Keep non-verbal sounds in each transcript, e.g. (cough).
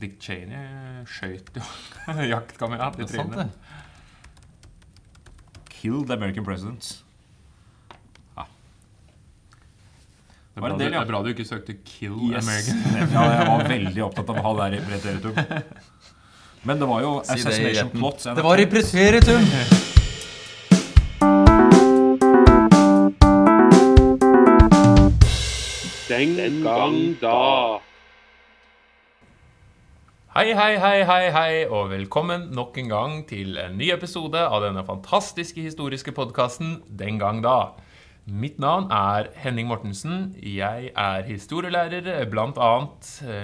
Dick Cheney skøyt jo (laughs) jaktkamerat i trynet. det. Kill the American president. Det er, Var bra det del, ja? det er bra du ikke søkte 'kill Yes. American'. (laughs) Ja, jeg var veldig opptatt av å ha det her i preteritum. Men det var jo Si assassination plot. Det var i preteritum! Den gang da. Hei, hei, hei, hei, hei, og velkommen nok en gang til en ny episode av denne fantastiske historiske podkasten Den gang da. Mitt navn er Henning Mortensen. Jeg er historielærer, bl.a.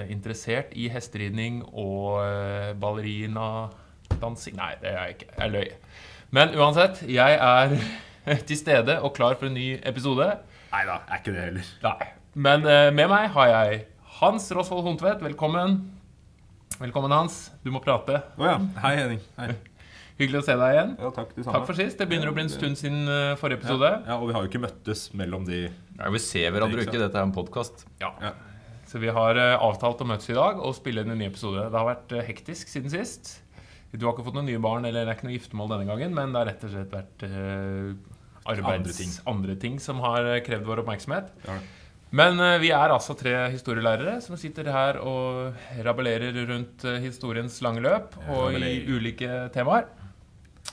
interessert i hesteridning og eh, ballerina-dansing Nei, det er jeg ikke. Jeg løy. Men uansett, jeg er (laughs) til stede og klar for en ny episode. Nei da, er ikke det heller. Nei. Men eh, med meg har jeg Hans Rosvold Hontvedt. Velkommen. Velkommen, Hans. Du må prate. Å ja. Hei, Henning. Hei. Hyggelig å se deg igjen. Ja, takk. Takk for sist. Det begynner å bli en stund siden eh, forrige episode. Ja, ja, og vi har jo ikke møttes mellom de Ja, vi ser hverandre ikke, dette er en podkast. Ja. Ja. Så vi har eh, avtalt å møtes i dag og spille inn en ny episode. Det har vært eh, hektisk siden sist. Du har ikke fått noen nye barn, eller det er ikke noe giftermål denne gangen, men det har rett og slett vært arbeids, Andre ting. andre ting som har krevd vår oppmerksomhet. Ja. Men eh, vi er altså tre historielærere som sitter her og rabalerer rundt eh, historiens lange løp og i ulike temaer.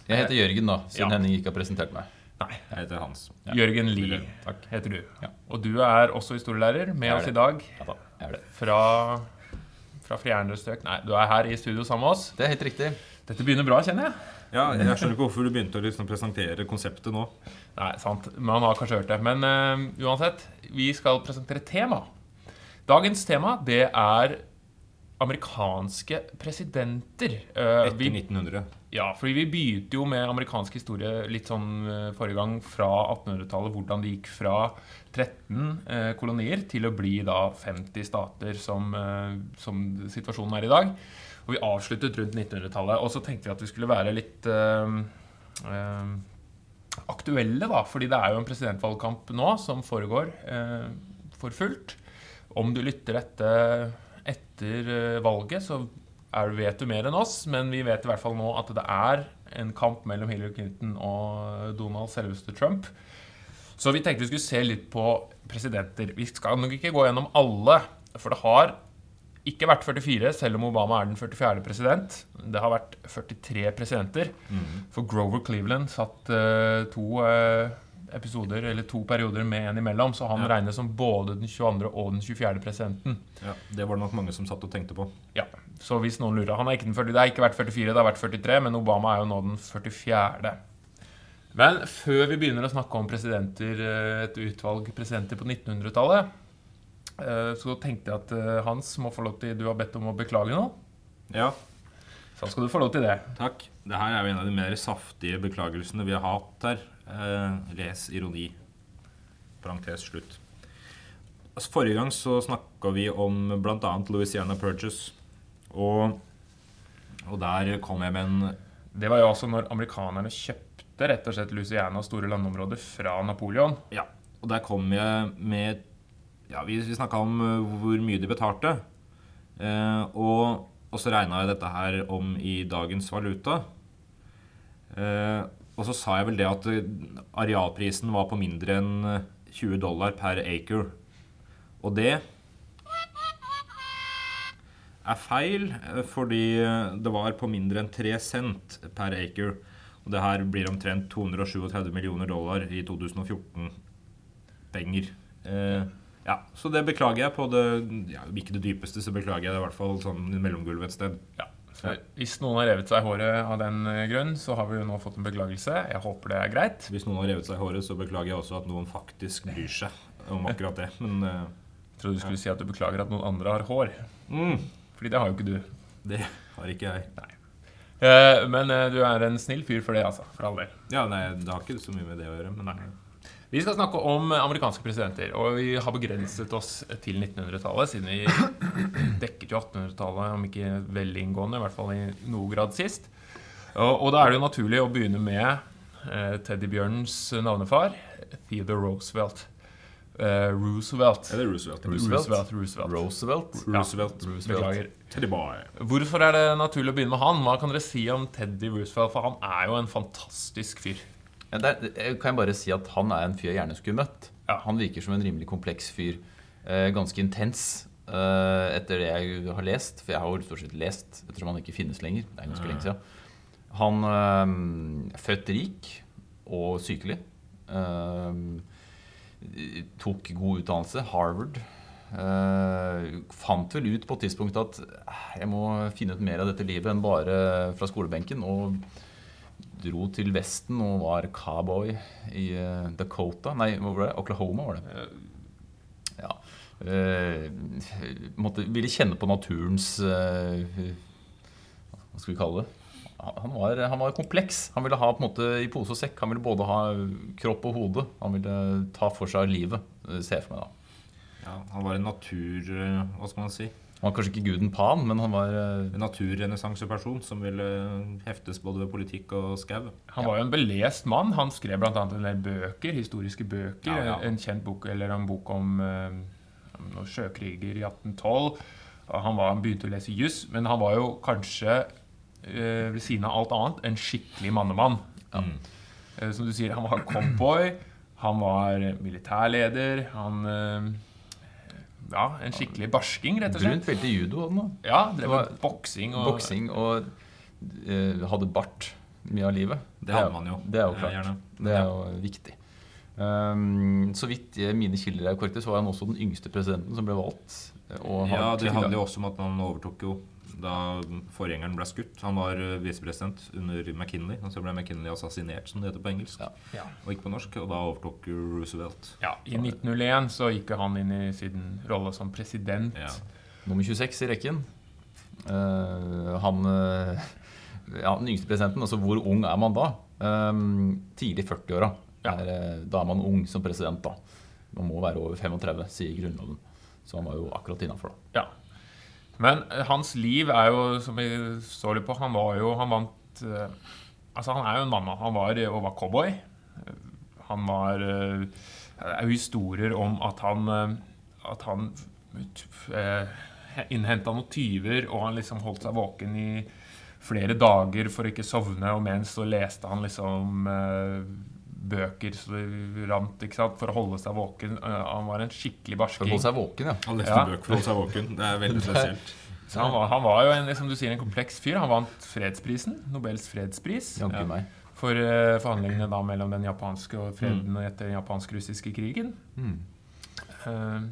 Jeg heter Jørgen, da, siden Ja. Henning ikke har presentert meg. Nei, Jeg heter Hans. Jørgen Lie heter du. Ja. Og du er også historielærer med oss i dag Ja da, jeg er det. fra, fra fjernere strøk. Nei, du er her i studio sammen med oss. Det er helt riktig. Dette begynner bra, kjenner jeg. Ja, jeg skjønner ikke hvorfor du begynte å liksom presentere konseptet nå. Nei, sant. Man har kanskje hørt det. Men uh, uansett, vi skal presentere tema. Dagens tema, det er amerikanske presidenter. Uh, Etter vi, 1900. ja, fordi vi begynte jo med amerikansk historie litt sånn uh, forrige gang fra 1800-tallet. Hvordan det gikk fra 13 eh, kolonier til å bli da 50 stater som, som situasjonen er i dag. Og vi avsluttet rundt 1900-tallet. Og så tenkte vi at vi skulle være litt aktuelle, da. Fordi det er jo en presidentvalgkamp nå som foregår eh, for fullt. Om du lytter dette etter eh, valget, så er, vet du mer enn oss, men vi vet i hvert fall nå at det er en kamp mellom Hillary Clinton og Donald selveste Trump. Så vi tenkte vi skulle se litt på presidenter. Vi skal nok ikke gå gjennom alle, for det har ikke vært 44, selv om Obama er den 44. president. Det har vært 43 presidenter. For Grover Cleveland satt uh, to uh, episoder, eller to perioder med en imellom, så han Ja. regnes som både den 22. og den 24. presidenten. Ja, det var det nok mange som satt og tenkte på. Ja, så hvis noen lurer han er ikke den 40, Det har ikke vært 44, det har vært 43, men Obama er jo nå den 44. Men før vi begynner å snakke om presidenter, eh, et utvalg presidenter på 1900-tallet, eh, så tenkte jeg at eh, Hans må få lov til Du har bedt om å beklage noe. Ja, Så skal du få lov til det. takk. Det her er jo en av de mer saftige beklagelsene vi har hatt her. Eh, les ironi. Parentes slutt. Altså, forrige gang så snakka vi om bl.a. Louisiana Purchase. Og, og der kom jeg med en Det var jo altså når amerikanerne kjøpte rett og slett Louisiana og store landområder fra Napoleon. Ja, og der kom jeg med Ja, vi, vi snakka om uh, hvor mye de betalte. Eh, og, og så regna jeg dette her om i dagens valuta. Eh, og så sa jeg vel det at eh, arealprisen var på mindre enn eh, 20 dollar per acre. Og det er feil, eh, fordi eh, det var på mindre enn 3 cent per acre. Og det her blir omtrent 237 millioner dollar i 2014-penger. Eh, ja, så det beklager jeg på det ja, Ikke det dypeste, så beklager jeg det i hvert fall sånn mellomgulvet et sted. Ja. Så hvis noen har revet seg i håret av den eh, grunn, så har vi jo nå fått en beklagelse. Jeg håper det er greit. Hvis noen har revet seg i håret, så beklager jeg også at noen faktisk bryr seg om akkurat det. Men eh, Jeg trodde du skulle si at du beklager at noen andre har hår. mm, Fordi det har jo ikke du. det har ikke jeg. Nei. Men eh, du er en snill fyr for det, altså. For all del. Ja, nei, det har ikke så mye med det å gjøre. Men nei. Vi skal snakke om amerikanske presidenter, og vi har begrenset oss til 1900-tallet, siden vi dekket jo 1800-tallet, om ikke veldig inngående, i hvert fall i noe grad sist. Og, og da er det jo naturlig å begynne med eh, teddybjørnens navnefar, Theodore Roosevelt. Eh, Roosevelt. Er det Roosevelt? Roosevelt? Roosevelt. Roosevelt. Roosevelt. Roosevelt. Beklager. Teddy boy. Hvorfor er det naturlig å begynne med han? Hva kan dere si om Teddy Roosevelt? For han er jo en fantastisk fyr. Ja, der kan jeg bare si at han er en fyr jeg gjerne skulle møtt. Ja. Han virker som en rimelig kompleks fyr. Eh, ganske intens eh, etter det jeg har lest. For jeg har jo stort sett lest ettersom han ikke finnes lenger. Det er ganske lenge siden. Han eh, er født rik og sykelig. Eh, tok god utdannelse. Harvard. Eh, fant vel ut på et tidspunkt at eh, jeg må finne ut mer av dette livet enn bare fra skolebenken. Og dro til Vesten og var cowboy i eh, Dakota Nei, hvor var det? Oklahoma var det. Ja. Eh, måtte, ville kjenne på naturens eh, Hva skal vi kalle det? Han var, han var kompleks. Han ville ha på en måte i pose og sekk. Han ville både ha kropp og hode. Han ville ta for seg livet. se for meg da. Ja, han var en natur... Hva skal man si? Han var kanskje ikke guden Pan, men han var eh, En naturrenessanseperson som ville heftes både ved politikk og skau. Han var jo en belest mann. Han skrev bl.a. en del bøker, historiske bøker. Ja, ja. En kjent bok, eller en bok om, eh, om noen sjøkriger i 1812. Han, var, han begynte å lese juss, men han var jo kanskje eh, ved siden av alt annet en skikkelig mannemann. Eh, som du sier, han var cowboy, han var militærleder, han Ja, en skikkelig barsking, rett og slett. brunt belte i judo. hadde han. Ja, drev med boksing og Boksing og uh, hadde bart mye av livet. Det hadde man jo. Det er jo Eh, klart. gjerne. Det er jo viktig. Um, så vidt mine kilder er korrekte, så var han også den yngste presidenten som ble valgt. Og Ja, det handler jo også om at han overtok jo da forgjengeren ble skutt. Han var eh, visepresident under McKinley, og så ble McKinley assassinert, som det heter på engelsk. Ja. Ja. Og ikke på norsk, og da overtok Roosevelt. Ja, I 1901 så gikk han inn i sin rolle som president. Ja. Nummer 26 i rekken. Uh, han uh, Ja, den yngste presidenten. Altså hvor ung er man da? Um, tidlig 40-åra. Ja. Er, eh, Da er man ung som president, da. Man må være over 35, sier Grunnloven. Så han var jo akkurat innafor, da. Ja. Men eh, hans liv er jo, som vi så litt på Han var jo Han vant eh, Altså, han er jo en mann. Han var og var cowboy. Eh, Han var eh, Det er jo historier om at han eh, At han uh, innhenta noen tyver, og han liksom holdt seg våken i flere dager for å ikke sovne, og mens så leste han liksom eh, bøker så det rant, ikke sant, for å holde seg våken. Eh, han var en skikkelig For å barsking. holde seg våken, ja. Han leste Ja. bøker for å holde seg våken. Det er veldig (laughs) spesielt. Så han, var, han var jo en, som du sier, en kompleks fyr. Han vant fredsprisen, Nobels fredspris, Ja. for uh, forhandlingene da mellom den japanske og freden etter den japansk-russiske krigen. Mm. Uh,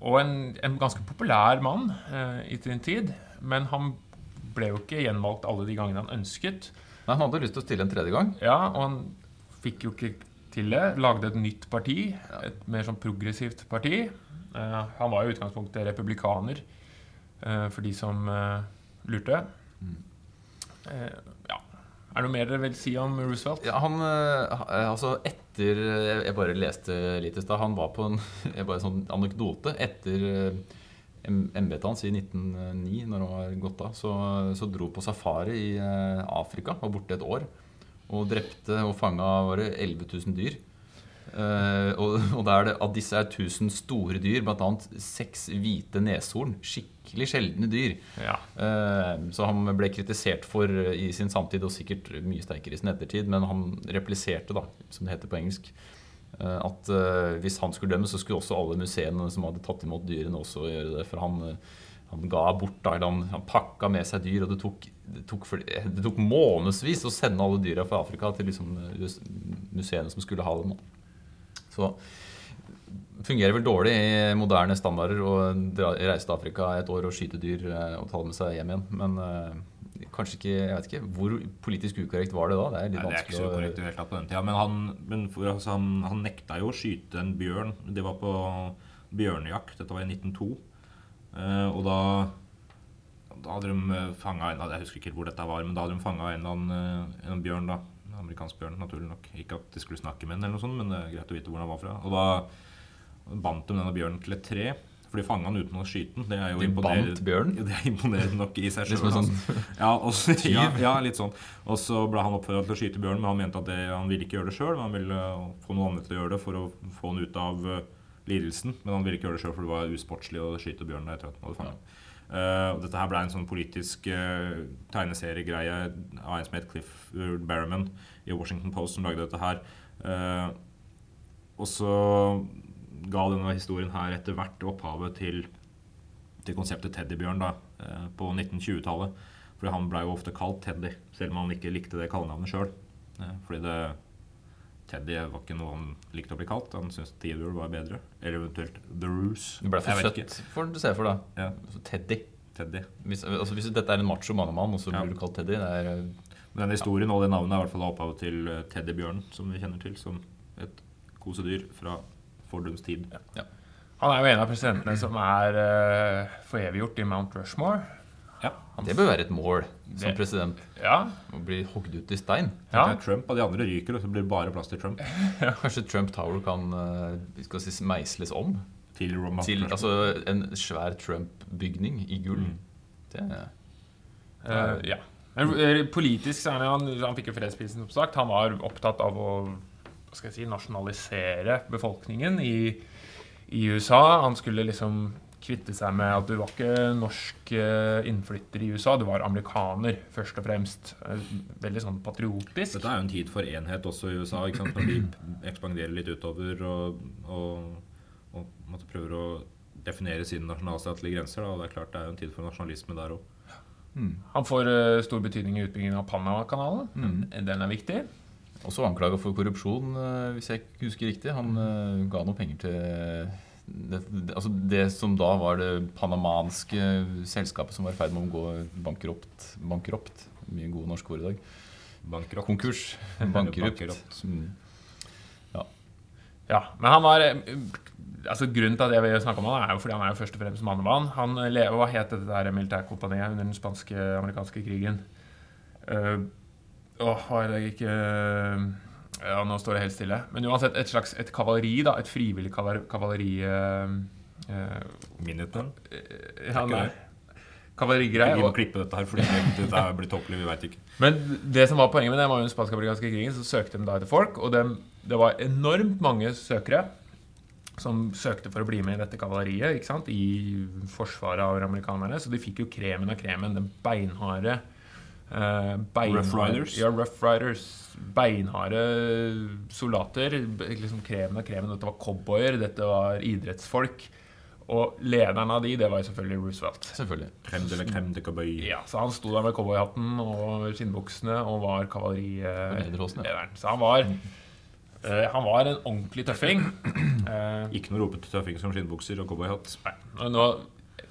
og en, en ganske populær mann uh, i sin tid. Men han ble jo ikke gjenvalgt alle de gangene han ønsket. Nei, han hadde lyst til å stille en tredje gang. Ja, og han fikk jo ikke til det. Lagde et nytt parti. Et mer sånn progressivt parti. Eh, han var jo i utgangspunktet republikaner, eh, for de som eh, lurte. Eh, ja. Er det noe mer dere vil si om Roosevelt? Ja, han, altså etter Jeg bare leste litt i stad. Han var på en (laughs) bare sånn anekdote. Etter embetet hans i 1909, når han var gått av, så, så dro på safari i Afrika. Var borte et år. Og drepte og fanga 11 000 dyr. Uh, og, og er det, av disse er 1000 store dyr, bl.a. seks hvite neshorn. Skikkelig sjeldne dyr. Ja. Uh, Så han ble kritisert for eh, i sin samtid, og sikkert mye sterkere i sin ettertid, men han repliserte, da, som det heter på engelsk, uh, at hvis han skulle dømme, så skulle også alle museene som hadde tatt imot dyrene, også gjøre det. For han, han ga bort, da, han, han pakka med seg dyr, og det tok, det tok, det tok månedsvis å sende alle dyra fra Afrika til liksom, eh, museene som skulle ha dem. Så fungerer vel dårlig i moderne standarder å reise til Afrika et år og skyte dyr eh, og ta dem med seg hjem igjen. Men uh, kanskje ikke Jeg vet ikke. Hvor politisk ukorrekt var det da? Det er litt Nei, det er ikke så korrekt tatt på den tida. Men, han, men for, altså, han, han nekta jo å skyte en bjørn. Det var på bjørnejakt. Dette var i 1902. Eh, og da da hadde de fanga en Jeg husker ikke hvor dette var, men da hadde de fanga en, eh, en bjørn. da En amerikansk bjørn, naturlig nok. Ikke at de skulle snakke med den, eller noe sånt, men det er greit å vite hvor den var fra. Og da bandt de denne bjørnen til et tre. For de fanga den uten å skyte den. Det er jo De imponerende- bandt bjørnen? Det er imponerende nok i seg sjøl. Liksom sånn Ja, og ja, ja, litt sånn. Og så ble han oppfordra til å skyte bjørnen, men han mente at det, han ville ikke gjøre det sjøl. Han ville få noen andre til å gjøre det for å få den ut av, lidelsen. Men han ville ikke gjøre det sjøl, for det var usportslig å skyte bjørnen etter at han hadde fanget den. Uh, dette her ble en sånn politisk uh, tegneseriegreie av en som het Cliff Barrowman i Washington Post, som lagde dette her. Uh, og så ga denne historien her etter hvert opphavet til, til konseptet teddybjørn da, eh, på 1920-tallet. Fordi han ble jo ofte kalt Teddy, selv om han ikke likte det kallenavnet sjøl. Fordi det Teddy var ikke noe han likte å bli kalt. Han syntes Theodore var bedre. Eller eventuelt The Roose. Du ble for søtt, får du se for deg. Ja, Så Teddy. Teddy. Hvis, altså, hvis dette er en macho mannemann, og så Ja. blir du kalt Teddy det er, eh, Men den historien og det navnet er i hvert fall opphavet til eh, teddybjørnen, som vi kjenner til som et kosedyr fra fordums tid. Han er jo en av presidentene som er uh, foreviggjort i Mount Rushmore. Ja. Det bør være et mål som president. Ja, Og blir hogd ut i stein. ja. Trump og de andre ryker, og så blir det bare plass til Trump. (laughs) Kanskje Trump Tower kan eh, skal si, meisles om Til Roma. til altså, en svær Trump-bygning i gull. Mm. Det er Eh, ja. Men eh, politisk så er han, han fikk jo fredsprisen, som sagt. Han var opptatt av å hva skal jeg si, nasjonalisere befolkningen i, i USA. Han skulle liksom kvitte seg med at du var ikke norsk eh, innflytter i USA, du var amerikaner, først og fremst. Eh, Veldig sånn patriotisk. Dette er jo en tid for enhet også i USA, ikke sant? når de ekspanderer litt utover og, og, og måtte prøver å definere sine nasjonalstatlige grenser. Da. og det er klart det er jo en tid for nasjonalisme der òg. Han får uh, stor betydning i utbyggingen av Panama-kanalen. Mm. Den er viktig. også anklaga for korrupsjon, uh, hvis jeg ikke husker riktig. Han uh, ga noe penger til det, det, altså det som da var det panamanske selskapet som var i ferd med å gå bankropt. bankropt. Mye gode norske ord i dag. Bankrupt. Konkurs. (laughs) Bankrupt. bankrupt. Mm. Ja, men han var altså Grunnen til at jeg vil snakke om han er jo fordi han er jo først og fremst mannemann. Han lever, Hva het dette der militærkompaniet under den spanske-amerikanske krigen? Uh, åh, er det ikke Ja, nå står det helt stille. Men uansett, et slags et kavaleri, da. Et frivillig kavar- kavaleri... eh, eh, ja, nei. det? Vi må klippe dette her, fordi dette her blitt tåpelig. Vi veit ikke. Men det som var poenget med det var jo den spansk-amerikanske krigen, så søkte de da etter folk, og de, det var enormt mange søkere som søkte for å bli med i dette kavaleriet, ikke sant, i forsvaret av amerikanerne, så de fikk jo kremen av kremen, den beinharde eh, beinharde- Rough Riders? Ja, Rough Riders. Beinharde soldater. liksom Kremen av kremen. Dette var cowboyer, dette var idrettsfolk. Og lederen av de, det var selvfølgelig Roosevelt. Selvfølgelig. Krem de la krem de cowboy. Ja, så han sto der med cowboyhatten og skinnbuksene og var kavalerilederen. Så han var Uh, Han var en ordentlig tøffing. Uh, (clears throat) Ikke noe ropete tøffing som skinnbukser og cowboyhatt. nå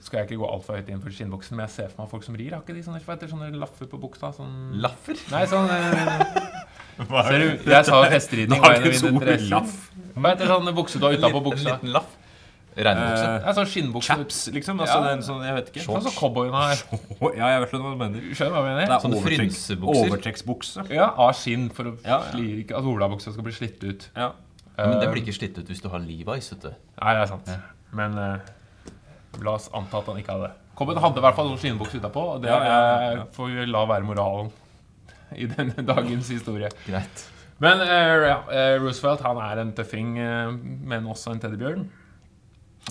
skal jeg ikke gå altfor høyt inn for skinnbuksen, men jeg ser for meg folk som rir. Har ikke de sånne, hva sånne laffer på buksa? Sånn Laffer? Nei, sånn eh, (laughs) Ser du, jeg sa hesteridning var en av mine interesser. Hva heter sånn bukse du har utapå En liten laff. Regnebukse. Uh, sånn skinnbukse. Chaps, liksom. Altså, Ja. er sånn, jeg vet ikke. Sånn som cowboyene har. (laughs) Ja, jeg vet hva du mener. Skjønner hva jeg mener? er Sånne frynsebukser. Overtrekksbukse. Ja, av skinn for å Ja, ja. at olabuksa skal bli slitt ut. Ja. Ja, men det Eh, blir ikke slitt ut hvis du har Levi's. vet du. Nei, det er sant. Men eh, la oss anta at han ikke hadde. Cowboyen hadde i hvert fall noen skinnbukse utapå, og det eh, får vi la være moralen i denne (laughs) dagens historie. Greit. Men eh, eh, Roosevelt han er en tøffing, eh, men også en teddybjørn.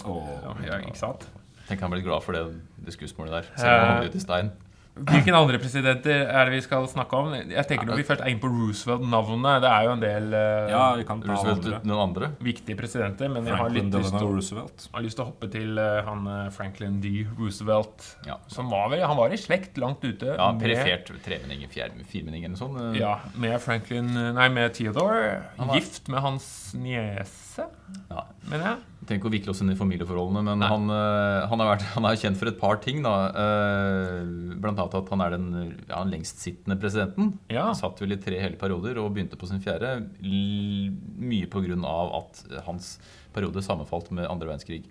Åh. Ja, ikke sant? Tenk han ble glad for det, det skussmålet der. Selv om han ble ut i stein. Hvilke andre presidenter er det vi skal snakke om? Jeg tenker Når vi først er inne på Roosevelt-navnet Det er jo en del uh, Ja, vi kan ta Roosevelt andre. uten noen andre. viktige presidenter, men jeg har litt lyst til, har lyst til å hoppe til uh, han eh, Franklin D. Roosevelt. Ja. Som var vel, Han var i slekt langt ute. Ja, med- Perifert tremenning, fjerde- firmenning eller noe sånt. eh. Ja, med Franklin Nei, med Theodore. Han var- Gift med hans niese, Ja. mener jeg. Trenger ikke å vikle oss inn i familieforholdene, men han, eh, han, har vært, han er kjent for et par ting. da Eh, Blant annet at han er den ja, lengstsittende presidenten. Ja. Han satt vel i tre hele perioder og begynte på sin fjerde. Mye pga. at hans periode sammenfalt med andre verdenskrig.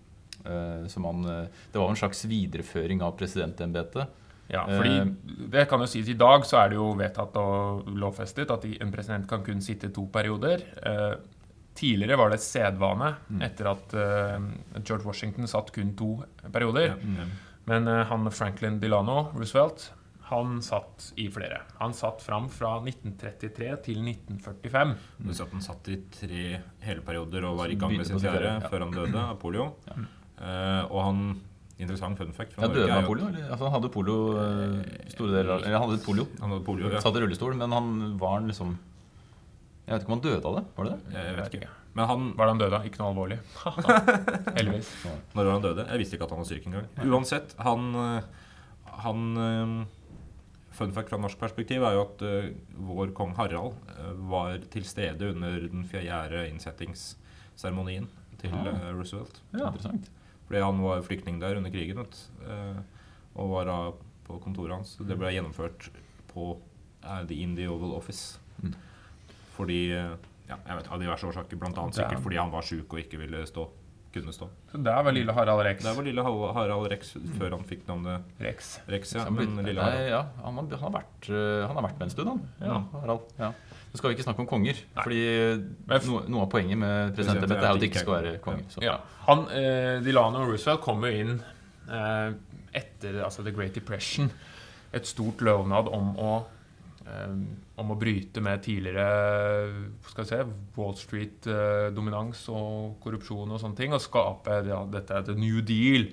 Eh, som han, det var en slags videreføring av presidentembetet. Ja, fordi det kan jo sies I dag så er det jo vedtatt og lovfestet at en president kan kun sitte to perioder. Tidligere var det sedvane Mm. etter at uh, George Washington satt kun to perioder. Ja. Men uh, han Franklin Delano Roosevelt Han satt i flere. Han satt fram fra 1933 til 1945. Du sa at han satt i tre hele perioder og var i gang med sin fjerde ja. før han døde av polio. Eh, og han Interessant fun fact Ja, døde han av polio? Eller? Altså, han hadde polio store deler av Eller han hadde polio. Han hadde polio, ja. Satt i rullestol, men han var liksom Jeg vet ikke om han døde av det? Var det det? Jeg vet ikke. Men han, Var det han døde av? Ikke noe alvorlig. (laughs) Heldigvis. når var han døde? Jeg visste ikke at han var syk engang. Uansett, han, eh, han eh, Fun fact fra norsk perspektiv er jo at uh, vår kong Harald uh, var til stede under den fjerde innsettingsseremonien til eh, Roosevelt. Ja. Interessant. Fordi han var flyktning der under krigen og var da på kontoret hans. Det ble gjennomført på The Indie Oval Office. Mm. Fordi eh, ja, jeg vet, Av diverse årsaker. Blant annet er- sikkert fordi han var sjuk og ikke ville stå. Kunne stå. Så der var lille Harald Rex. Der var lille Harald Rex før han fikk navnet Rex. Rex. Ja, men lille Harald. Nei, ja, han, har, han, har vært, eh, han har vært med en stund, han. Ja. Harald. Ja. Nå skal vi ikke snakke om konger. Nei. Fordi no, noe, av poenget med presidentembetet er at det ikke skal være konger. Så. Ja. Han, eh, Delano Roosevelt kom jo inn eh, etter altså The Great Depression. Et stort lovnad om å, eh, om å bryte med tidligere se, Wall Street-dominans og korrupsjon og sånne ting, og skape ja, dette er The New Deal.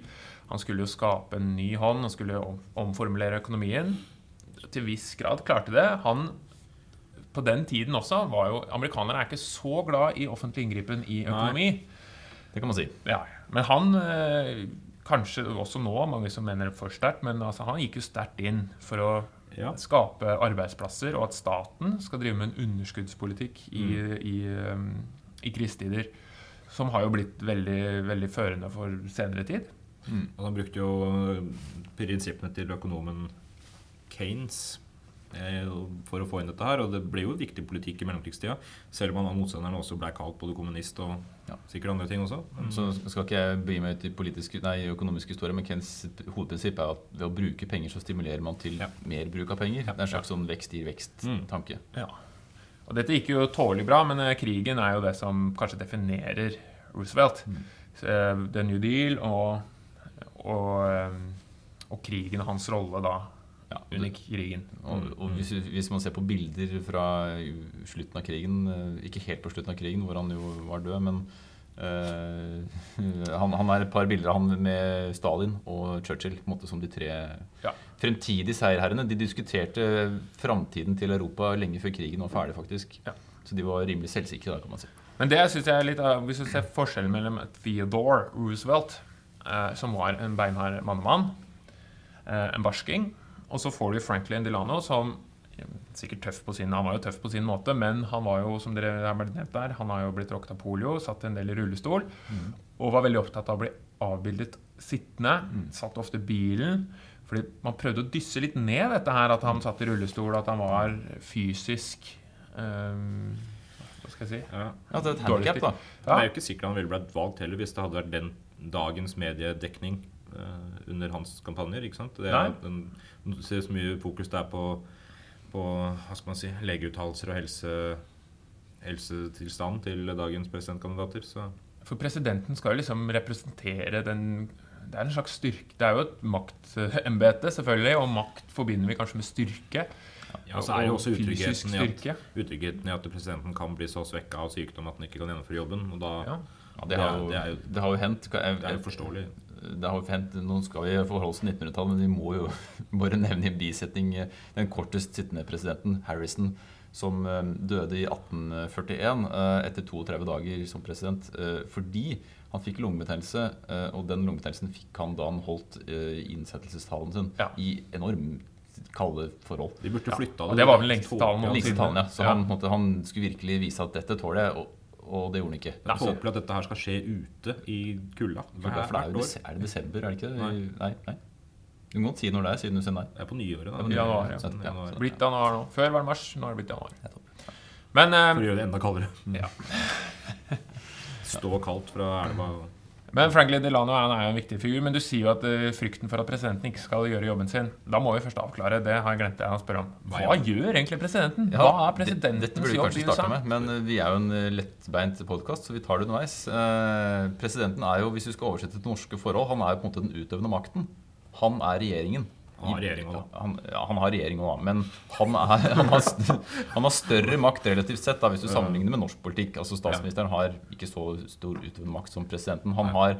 Han skulle jo skape en ny hånd, han skulle om, omformulere økonomien. Til viss grad klarte det. Han på den tiden også var jo Amerikanerne er ikke så glad i offentlig inngripen i økonomi. Det kan man si. Ja, men han eh, Kanskje også nå, mange som mener det for sterkt, men altså, han gikk jo sterkt inn for å Ja. skape arbeidsplasser, og at staten skal drive med en underskuddspolitikk i, i, um, i krisetider. Som har jo blitt veldig, veldig førende for senere tid. Og han brukte jo prinsippene til økonomen Keynes eh, for å få inn dette her. Og det ble jo viktig politikk i mellomkrigstida. Selv om han av motstanderne også ble kalt både kommunist og Ja. sikkert andre ting også. Mm. Så skal ikke jeg begi meg ut i politisk, nei, økonomisk historie, men Kens hovedprinsipp er at ved å bruke penger, så stimulerer man til Ja. mer bruk av penger. Det er en slags sånn vekst gir vekst-tanke. Ja. Og dette gikk jo tålelig bra, men eh, krigen er jo det som kanskje definerer Roosevelt. Så, eh, The New Deal og, og, eh, og krigen og hans rolle da Ja, under krigen. Og, og hvis, hvis man ser på bilder fra slutten av krigen, eh, ikke helt på slutten av krigen, hvor han jo var død, men uh, (laughs) han, han er et par bilder av han med Stalin og Churchill måte som de tre Ja. fremtidige seierherrene. De diskuterte framtiden til Europa lenge før krigen var ferdig, faktisk. Ja. Så de var rimelig selvsikre, da, kan man si. Men det synes jeg er litt hvis du ser forskjellen mellom Theodore Roosevelt, eh, som var en beinhard mannemann, eh, en barsking, og så får du Franklin Delano, som sikkert tøff på sin, han var jo tøff på sin måte, men han var jo, som dere har blitt nevnt der, han har jo blitt råket av polio, satt en del i rullestol, og var veldig opptatt av å bli avbildet sittende, satt ofte i bilen, fordi man prøvde å dysse litt ned dette her, at han satt i rullestol, at han var fysisk, um, hva skal jeg si? ja. Ja, det er et handicap, da. Det er jo ikke sikkert han ville blitt valgt heller hvis det hadde vært den dagens mediedekning under hans kampanjer. ikke sant? Det er, den, ser så mye fokus det er på, på hva skal man si, legeuttalelser og helse, helsetilstand til dagens presidentkandidater. Så For presidenten skal jo liksom representere den Det er en slags styrke Det er jo et maktembete, selvfølgelig, og makt forbinder vi kanskje med styrke. ja, så er jo også og utryggheten i, at, utryggheten i at presidenten kan bli så svekka av sykdom at han ikke kan gjennomføre jobben. Og da Ja. Ja, det, har jo, Det er jo- det har jo hendt. Det er jo forståelig. Det har jo hendt, Nå skal vi forholde oss til 1900-tallet, men vi må jo (laughs) bare nevne i bisetning eh, den kortest sittende presidenten, Harrison, som eh, døde i 1841 eh, etter 32 dager som president fordi han fikk lungebetennelse, og den lungebetennelsen fikk han da han holdt innsettelsestalen sin Ja. i enormt kalde forhold. De burde flytta Og det var vel lengste talen noensinne. ja. Så Ja. han, måtte, han skulle virkelig vise at dette tåler jeg, og, det gjorde han ikke. Jeg håper at dette her skal skje ute i kulda. For det er jo er det desember, er det ikke det? Nei. nei. nei. Du må si når det er, siden du sier nei. Det er på nyåret, da. Det er på januar, ja. Sånn, januar. Blitt januar nå. Før var det mars, nå er det blitt januar. Men, um, For å gjøre det enda kaldere. ja. (laughs) Stå kaldt fra elva. Men Franklin Delano han er jo en viktig figur. Men du sier jo at eh, frykten for at presidenten ikke skal gjøre jobben sin Da må vi først avklare, det har jeg glemt jeg å spørre om. Hva ja. gjør egentlig presidenten? Hva er det- Dette burde vi kanskje starte med, men eh, vi er jo en eh, lettbeint podkast, så vi tar det underveis. Eh, presidenten er jo, hvis vi skal oversette til norske forhold, han er jo på en måte den utøvende makten. Han er regjeringen. Han har regjeringa da. Han, ja, han har men han, er, han, har, st- han har større makt relativt sett da, hvis du sammenligner med norsk politikk. Altså Statsministeren har ikke så stor utøvende makt som presidenten. Han har,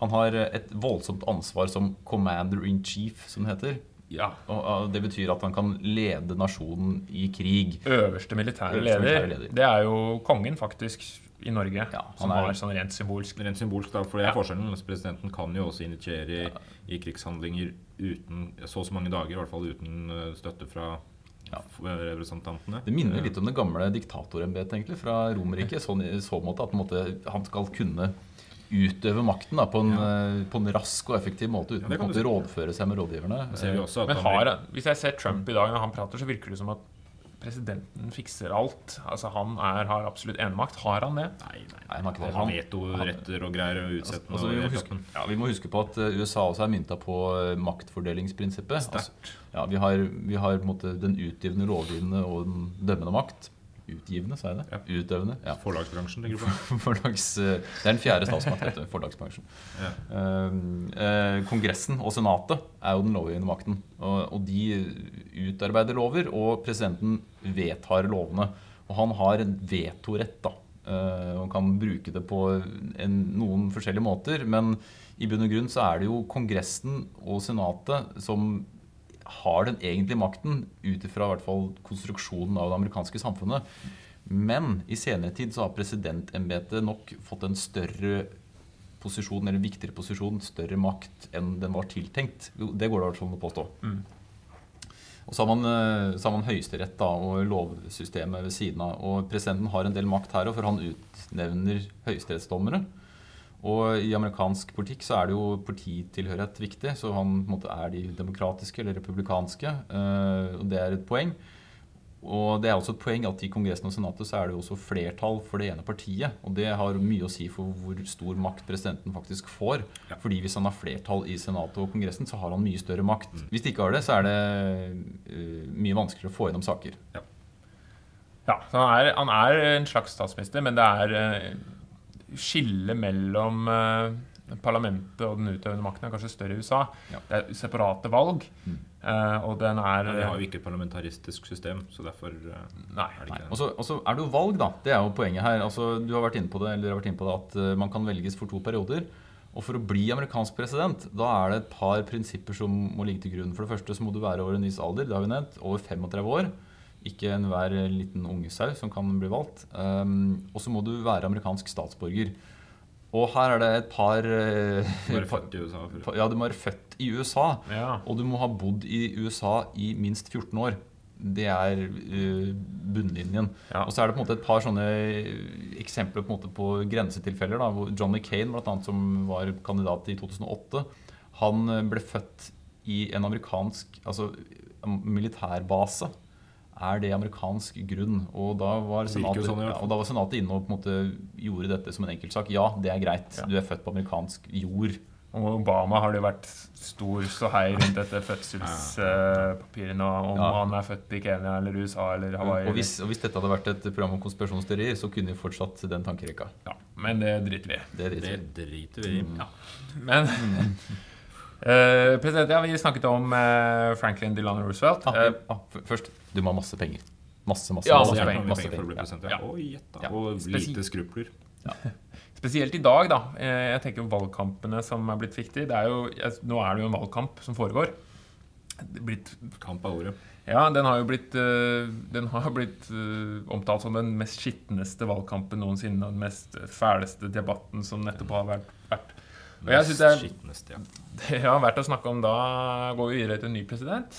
han har et voldsomt ansvar som commander in chief, som det heter. Ja. Og, og Det betyr at han kan lede nasjonen i krig. Øverste militære Øverste militære leder, leder. det er jo kongen, faktisk, i Norge. Ja, som er- var sånn rent symbolsk Rent symbolsk, da, for det er Ja. forskjellen. Presidenten kan jo også initiere i, i krigshandlinger uten så og så mange dager, i hvert fall uten eh, støtte fra Ja. representantene. Det minner litt om det gamle diktatorembetet egentlig, fra Romerriket. Sånn, I så måte at på en måte, han skal kunne utøve makten da, på, en, ja. på en rask og effektiv måte uten Ja, å rådføre seg med rådgiverne. Ser vi også at Men han har, blir- hvis jeg ser Trump i dag når han prater, så virker det som at presidenten fikser alt. Altså Han er, har absolutt enemakt. Har han det? Nei, nei, Nei, han har ikke det. Han vetoretter og greier og utsetter Altså, vi, må huske, ja, vi må huske på at eh, USA også er mynta på eh, maktfordelingsprinsippet. Altså, ja, vi har, vi har på en måte den utgivende, lovgivende og den dømmende makt. Utgivende, sa jeg det? Utøvende. ja. (laughs) Forlagsbransjen, tenker du på? (laughs) Forlags, eh, det er den fjerde statsmakt, dette. forlagsbransjen. Ja. Eh, eh, Kongressen og Senatet er jo den lovgivende makten. Og, og de utarbeider lover, og presidenten vedtar lovene. Og han har en vetorett, da. Uh, og kan bruke det på en, noen forskjellige måter. Men i bunn og grunn så er det jo Kongressen og Senatet som har den egentlige makten ut ifra konstruksjonen av det amerikanske samfunnet. Men i senere tid så har presidentembetet nok fått en større posisjon, eller viktigere posisjon, større makt enn den var tiltenkt. Det går det an å påstå. Og så har man, eh, så har man Høyesterett og lovsystemet ved siden av. Og presidenten har en del makt her òg, for han utnevner høyesterettsdommere. Og i amerikansk politikk så er det jo partitilhørighet viktig. Så han på en måte er de demokratiske eller republikanske. eh, og det er et poeng. Og det er også et poeng at i Kongressen og Senatet så er det jo også flertall for det ene partiet. Og det har mye å si for hvor stor makt presidenten faktisk får. Ja. Fordi hvis han har flertall i Senatet og Kongressen, så har han mye større makt. Hvis de ikke har det, så er det uh, mye vanskeligere å få gjennom saker. Ja, så han er, han er en slags statsminister, men det er eh, skillet mellom eh, parlamentet og den utøvende makten er kanskje større i USA. Ja. Det er separate valg, Mm. eh, og den er vi har jo ikke et parlamentaristisk system, så derfor eh, Nei. er det Nei. ikke Og så er det jo valg, da. Det er jo poenget her. Altså, du har vært inne på det, eller har vært inne på det at eh, man kan velges for to perioder. Og for å bli amerikansk president, da er det et par prinsipper som må ligge til grunn. For det første så må du være over en viss alder, det har vi nevnt. Over 35 år. Ikke enhver liten ungesau som kan bli valgt. Um, og så må du være amerikansk statsborger. Og her er det et par, Du må være født i USA. Ja, du må være født i USA. Ja. Og du må ha bodd i USA i minst 14 år. Det er uh, bunnlinjen. Ja. Og så er det på en måte et par sånne eksempler på, på grensetilfeller. Da, hvor Johnny Kane, blant annet, som var kandidat i 2008, han eh, ble født i en amerikansk altså, militærbase. Er det amerikansk grunn? Og da var senatet, sånn ja, og da var senatet inne og på en måte gjorde dette som en enkeltsak. Ja, det er greit. Ja. Du er født på amerikansk jord. Og Obama har det jo vært stor ståhei rundt dette fødselspapirene, om Ja. han er født i Kenya eller USA eller Hawaii. Og hvis, og hvis dette hadde vært et program om konspirasjonsteorier, så kunne vi fortsatt den tankerekka. ja, men det driter vi i. Det er driter vi i. Ja. Men eh, president, ja, vi snakket om uh, Franklin Delano Roosevelt. Ah, Eh, ah, først, du må ha masse penger. Masse, masse, Ja, masse, masse penger. Masse penger for å bli president. Ja. Ja. Oi, gjett da. Ja. Og lite skrupler. Spesielt i dag, da. Eh, Jeg tenker jo valgkampene som er blitt viktige. Det er jo, nå er det jo en valgkamp som foregår. Blitt, Kamp av ordet. ja, den har jo blitt, den har blitt omtalt som den mest skitneste valgkampen noensinne. Og den mest fæleste debatten som nettopp har vært. vært. Og jeg synes det er, (laughs) det har vært å snakke om da går vi videre til en ny president.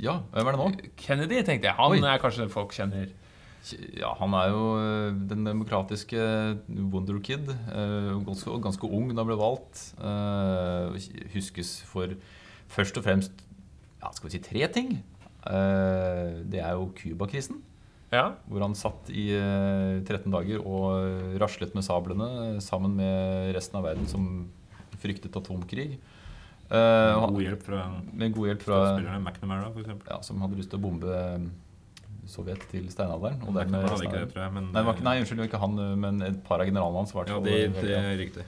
Ja, hvem er det nå? Kennedy, tenkte jeg. Han Oi. er kanskje folk kjenner. Ja, Han er jo øh, den demokratiske wonderkid. Øh, Ganske, ganske ung da han ble valgt. øh, Huskes for først og fremst ja, skal vi si tre ting. Eh, Det er jo Cuba-krisen. Ja, Hvor han satt i eh, 13 dager og raslet med sablene sammen med resten av verden som fryktet atomkrig. Med God hjelp fra med god hjelp fra. McNamara, for eksempel. ja, Som hadde lyst til å bombe Sovjet til steinalderen. Og dermed hadde ikke det, tror jeg. Men, Nei, det var ikke, nei, unnskyld, ikke han, men et par av generalene hans. ja, det, det er riktig.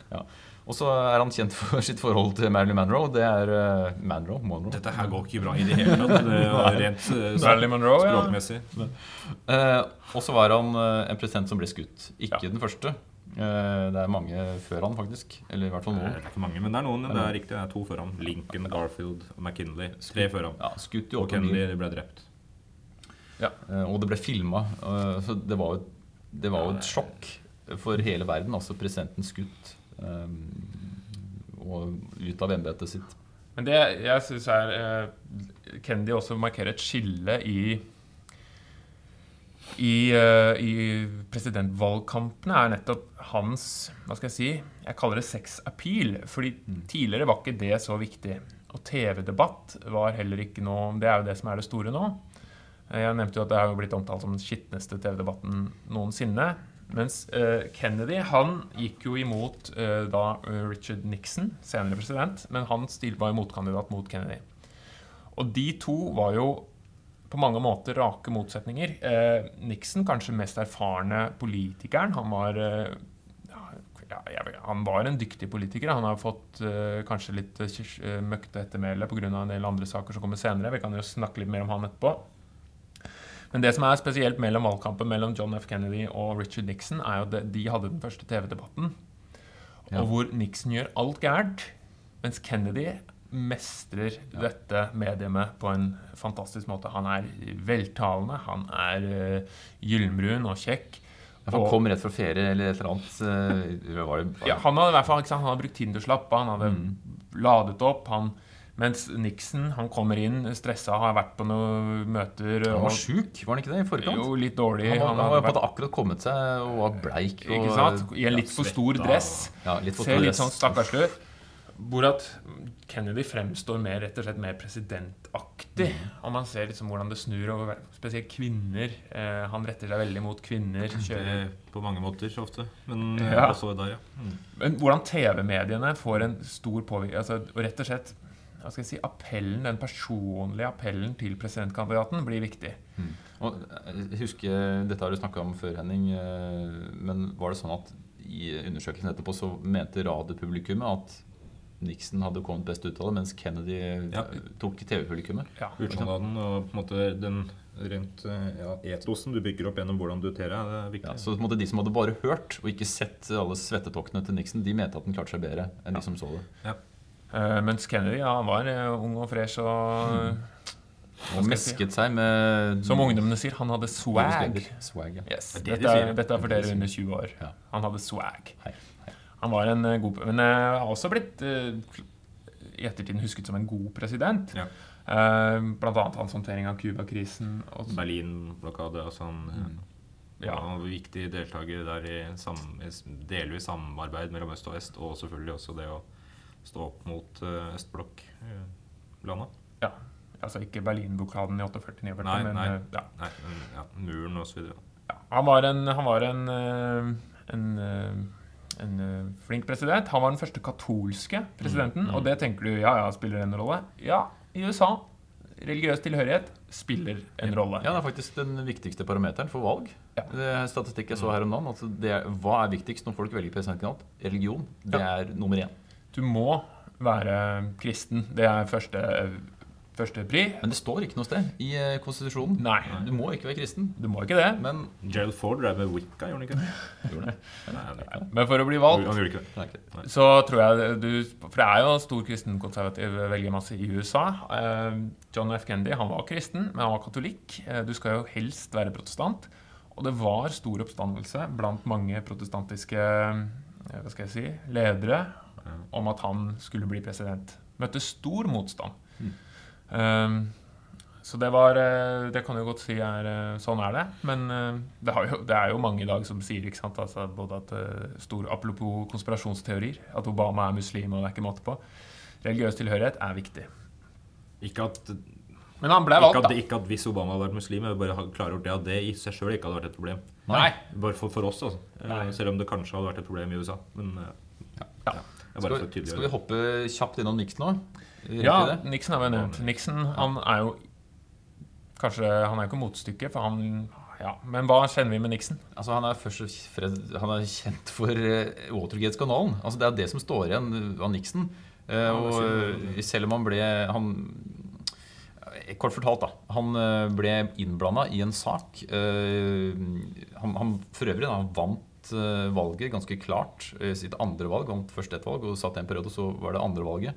Og så er han kjent for (laughs) sitt forhold til Marilyn Monroe. Det er uh, Monroe, Monroe. Dette her går ikke bra i det hele tatt. (laughs) Er rent uh, Monroe, språkmessig. ja. Eh, og så var han uh, en president som ble skutt. Ikke Ja. den første. Eh, det er mange før han, faktisk. Eller i hvert fall Det noen. er ikke mange, men det er noen. Det er riktig. Det er to før han. Lincoln, Garfield og McKinley. Tre før han. Ja, skutt i Og. Kennedy ble drept. Ja, og det ble filma. så det var, jo, det var jo et sjokk for hele verden. Altså presidenten skutt. Eh, og ut av embetet sitt. Men det jeg syns er eh, Kennedy også markerer et skille i i, uh, I presidentvalgkampene er nettopp hans Hva skal jeg si? Jeg kaller det sex appeal. Fordi tidligere var ikke det så viktig. Og TV-debatt var heller ikke noe Det er jo det som er det store nå. Eh, Jeg nevnte jo at det er jo blitt omtalt som den skitneste TV-debatten noensinne. Mens eh, Kennedy han gikk jo imot eh, da eh, Richard Nixon, senere president, men han var jo motkandidat mot Kennedy. Og de to var jo på mange måter rake motsetninger. Eh, Nixon, kanskje mest erfarne politikeren. Han var eh, ja, jeg han var en dyktig politiker. Han har fått eh, kanskje litt møkte ettermæle pga. en del andre saker som kommer senere. Vi kan jo snakke litt mer om han etterpå. Men det som er spesielt mellom valgkampen mellom John F. Kennedy og Richard Nixon, er jo at de hadde den første TV-debatten. Ja. Og hvor Nixon gjør alt gærent, mens Kennedy mestrer dette mediumet på en fantastisk måte. Han er veltalende, han er uh, gyllenbrun og kjekk. Ja, han Og- kom rett fra ferie eller et eller annet. eh, var det, ja, han hadde i hvert fall han hadde brukt av. Han hadde Mm. ladet opp. Han, mens Nixon han kommer inn stressa, har vært på noen møter han var sjuk, var han ikke det? I forkant? jo litt dårlig. han, var, Han han hadde vært, akkurat kommet seg og var bleik. Og, ikke sant? I en litt for stor dress. Ja, litt for Ser litt sånn stakkarslig ut. Hvor at Kennedy fremstår mer, rett og slett mer presidentaktig. Mm. Og man ser liksom hvordan det snur over spesielt kvinner. Eh, han retter seg veldig mot kvinner. Kjører. På mange måter så ofte. Men eh, Ja. også der, ja. Mm. Men hvordan TV-mediene får en stor påvirkning altså, Og rett og slett hva skal jeg si, appellen, den personlige appellen til presidentkandidaten blir viktig. Mm. Og eh, jeg husker, Dette har du snakka om før, Henning. eh, Men var det sånn at i undersøkelsen etterpå så mente radiopublikummet at Nixon hadde kommet best ut av det, mens Kennedy eh, Ja. tok TV-publikummet? Ja. Utsjånaden og på en måte den rent eh, ja, etosen du bygger opp gjennom hvordan du ter deg, det er viktig. Ja, så på en måte De som hadde bare hørt og ikke sett alle svettetoktene til Nixon, de mente at den klarte seg bedre enn de som så det. Eh, mens Kennedy ja, han var eh, ung og fresh og Og skal jeg si? mesket seg med Som ungdommene sier, han hadde swag. Swag, ja. Yes. Det det de Dette, er, dette er for er dere under 20 år. Ja. Han hadde swag. Hei, hei. Han var en eh, god Men eh, har også blitt eh, i ettertiden husket som en god president. Ja. Eh, blant annet hans håndtering av Cuba-krisen. Berlin-blokade. Altså han, Mm. Ja. han var viktig deltaker der i sam, i delvis samarbeid mellom øst og vest, og selvfølgelig også det å stå opp mot uh, østblokk-landet. ja. Altså ikke Berlin-blokaden i 48-49, men nei. eh, ja. Nei, men, ja, muren videre. Ja, han var en, han var en, eh, en, eh, en eh, flink president. Han var den første katolske presidenten. Mm, mm. Og det tenker du ja, ja, spiller en rolle? Ja, i USA. Religiøs tilhørighet spiller en rolle. Ja, det er faktisk den viktigste parameteren for valg. Ja. Det statistikk jeg så her om dagen. Altså det hva er viktigst når folk velger presidentkandidat? Religion. Det er nummer én. Du må være kristen. Det er første, første pri. Men det står ikke noe sted i eh, konstitusjonen. Nei, Du må ikke være kristen. du må ikke det. Men Gerald Ford drev med Wicca, gjorde han ikke det? (laughs) gjorde det. Nei, det. Men for å bli valgt det. så tror jeg du For det er jo stor kristenkonservativ velgermasse i USA. Eh, John F. Kennedy han var kristen, men han var katolikk. Eh, Du skal jo helst være protestant. Og det var stor oppstandelse blant mange protestantiske eh, hva skal jeg si, ledere. Om at han skulle bli president. Møtte stor motstand. Mm. Um, så det var eh, Det kan du godt si er eh, Sånn er det. Men eh, det, har jo, det er jo mange i dag som sier ikke sant, altså både at stor, Apropos konspirasjonsteorier. At Obama er muslim, og det er ikke måte på. Religiøs tilhørighet er viktig. Ikke at, Men han ble valgt, da. ikke at hvis Obama hadde vært muslim, jeg bare klargjort det at det i seg sjøl ikke hadde vært et problem. Nei. Bare for, for oss, altså. Nei. Selv om det kanskje hadde vært et problem i USA. Men ja. Ja. Skal, skal vi hoppe kjapt innom Nixon nå? Rekker Ja, det? Nixon er vi nevnt. Nixon han er jo kanskje Han er jo ikke motstykket, for han ja, Men hva kjenner vi med Nixon? Altså, han, er først og fremst, han er kjent for eh, Watergate-skandalen. Altså, det er det som står igjen av Nixon. Eh, og selv om han ble han, Kort fortalt, da. Han eh, ble innblanda i en sak. Eh, han, han for øvrig da, han vant eh, valget ganske klart. eh, Sitt andre valg. Vant først ett valg og satt en periode, og så var det andre valget.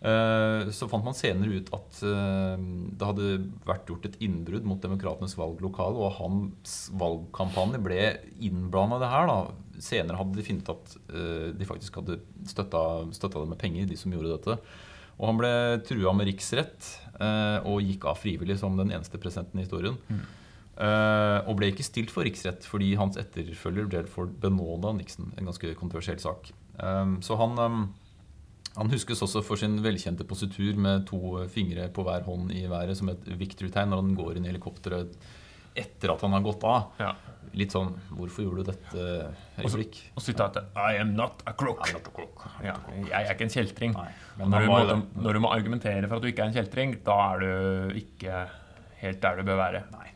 Eh, Så fant man senere ut at det hadde vært gjort et innbrudd mot demokratenes valglokale, og hans valgkampanje ble innblanda i det her. da. Senere hadde de funnet at de faktisk hadde støtta, støtta dem med penger, de som gjorde dette. Og han ble trua med riksrett og gikk av frivillig som den eneste presidenten i historien. Eh, og ble ikke stilt for riksrett fordi hans etterfølger Delford benåda Nixon. En ganske kontroversiell sak. Um, så han, um, han huskes også for sin velkjente positur med to fingre på hver hånd i været som et victory-tegn når han går inn i helikopteret etter at han har gått av. Ja. Litt sånn 'Hvorfor gjorde du dette?' øyeblikk. Og sitatet I am not a crook. Ja, jeg er ikke en kjeltring. Men når, du må, når du må argumentere for at du ikke er en kjeltring, da er du ikke helt der du bør være. Nei.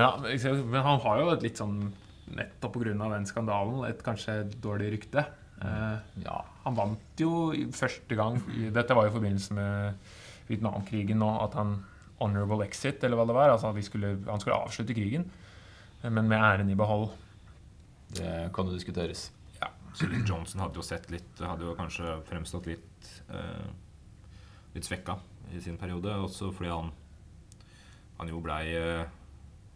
Men, ja, men han har jo et litt sånn Nettopp pga. den skandalen et kanskje dårlig rykte. Eh, Ja. han vant jo første gang Dette var jo i forbindelse med Vietnamkrigen nå, at han honorable exit, eller hva det var. Altså at vi skulle, han skulle avslutte krigen, eh, men med æren i behold. Det kan jo diskuteres. Ja. Så Johnson hadde jo sett litt Hadde jo kanskje fremstått litt eh, Litt svekka i sin periode. Også fordi han Han jo blei eh,